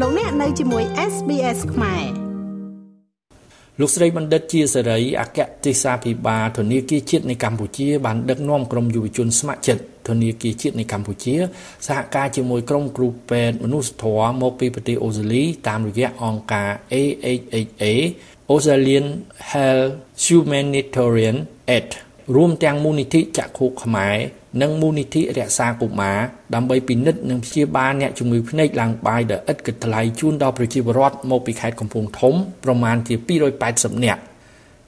លោកអ្នកនៅជាមួយ SBS ខ្មែរលោកស្រីបណ្ឌិតជាសេរីអគ្គទេសាភិបាលធនាគារជាតិនៃកម្ពុជាបានដឹកនាំក្រុមយុវជនស្ម័គ្រចិត្តធនាគារជាតិនៃកម្ពុជាសហការជាមួយក្រុមគ្រូពេទ្យមនុស្សធម៌មកពីប្រទេសអូស្ត្រាលីតាមរយៈអង្គការ AHHA Australian Health Humanitarian Aid រួមទាំងមូលនិធិចក្ខុខ្មែរនិងមូលនិធិរក្សាកុមារដើម្បីពិនិត្យនិងព្យាបាលអ្នកជំងឺភ្នែកឡើងបាយដែលឥតគិតថ្លៃជូនដល់ប្រជាពលរដ្ឋមកពីខេត្តកំពង់ធំប្រមាណជា280នាក់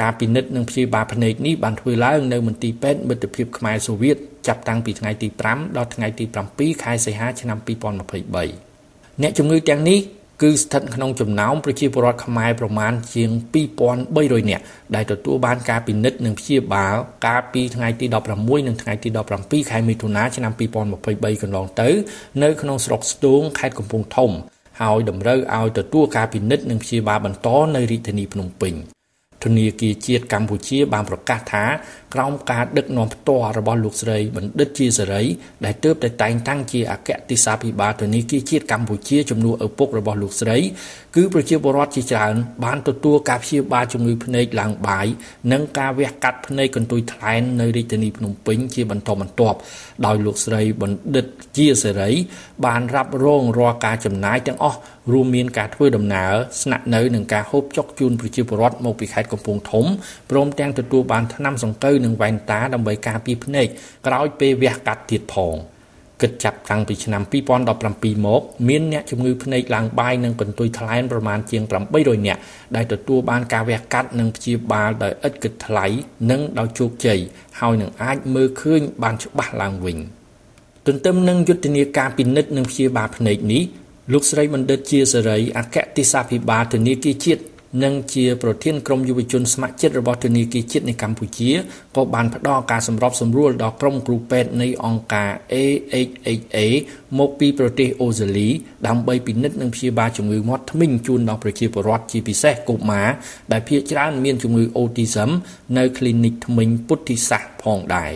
ការពិនិត្យនិងព្យាបាលភ្នែកនេះបានធ្វើឡើងនៅមន្ទីរពេទ្យមិត្តភាពខ្មែរសូវៀតចាប់តាំងពីថ្ងៃទី5ដល់ថ្ងៃទី7ខែសីហាឆ្នាំ2023អ្នកជំងឺទាំងនេះ គឺស្ថិតក្នុងចំណោមប្រជាពលរដ្ឋខ្មែរប្រមាណជាង2300នាក់ដែលទទួលបានការពិនិត្យនិងព្យាបាលកាលពីថ្ងៃទី16និងថ្ងៃទី17ខែមិថុនាឆ្នាំ2023កន្លងទៅ នៅក្នុងស្រុកស្ទូងខេត្តកំពង់ធំហើយតម្រូវឲ្យទទួលការពិនិត្យនិងព្យាបាលបន្តនៅរាជធានីភ្នំពេញ។ ធនាគារជាតិកម្ពុជាបានប្រកាសថាក្រោមការដឹកនាំផ្ទាល់របស់លោកស្រីបណ្ឌិតជាសេរីដែលទើបតែតែងតាំងជាអគ្គទេសាភិបាលធនាគារជាតិកម្ពុជាជំនួសឪពុករបស់លោកស្រី គឺប្រជាពលរដ្ឋជាច្រើនបានទទួលការព្យាបាលជំងឺភ្នែកឡើងបាយនិងការវះកាត់ភ្នែកកន្ទុយថ្លែននៅរាជធានីភ្នំពេញជាបន្តបន្ទាប់ដោយលោកស្រីបណ្ឌិតជាសេរី បានរ៉ាប់រងរាល់ការចំណាយទាំងអស់រួមមានការធ្វើដំណើរស្នាក់នៅនិងការហូបចុកជូនប្រជាពលរដ្ឋមកពីខេត្តកំពង់ធំព្រមទាំងទទួលបានថ្នាំសង្កូវនិងវ៉ែនតាដើម្បីការពារភ្នែកក្រោយពេលវះកាត់ទៀតផងគិតចាប់តាំងពីឆ្នាំ2017មកមានអ្នកជំងឺភ្នែកឡើងបាយនិងកន្ទុយថ្លែនប្រមាណជាង800នាក់ដែលទទួលបានការវះកាត់និងព្យាបាលដោយឥតគិតថ្លៃនិងដោយជោគជ័យហើយនឹងអាចមើលឃើញបានច្បាស់ឡើងវិញទន្ទឹមនឹងយុទ្ធនាការពិនិត្យនិងព្យាបាលភ្នែកនេះលោកស្រីបណ្ឌិតជាសេរីអគ្គទេសាភិបាលធនាគារជាតិ និងជាប្រធានក្រុមយុវជនស្ម័គ្រចិត្តរបស់ធនាគារជាតិនៃកម្ពុជាក៏បានផ្ដល់ការសម្របសម្រួលដល់ក្រុមគ្រូពេទ្យនៃអង្គការ AHHA មកពីប្រទេសអូស្ត្រាលីដើម្បីពិនិត្យនិងព្យាបាលជំងឺមាត់ធ្មេញជូនដល់ប្រជាពលរដ្ឋជាពិសេសកុមារដែលភាគច្រើនមានជំងឺ Autism នៅ Clinic ធ្មេញពុទ្ធិសាសផងដែរ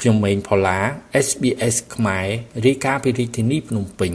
ខ្ញុំម៉េងផល្លា SBS ខ្មែររាយការណ៍ពីរាជធានីភ្នំពេញ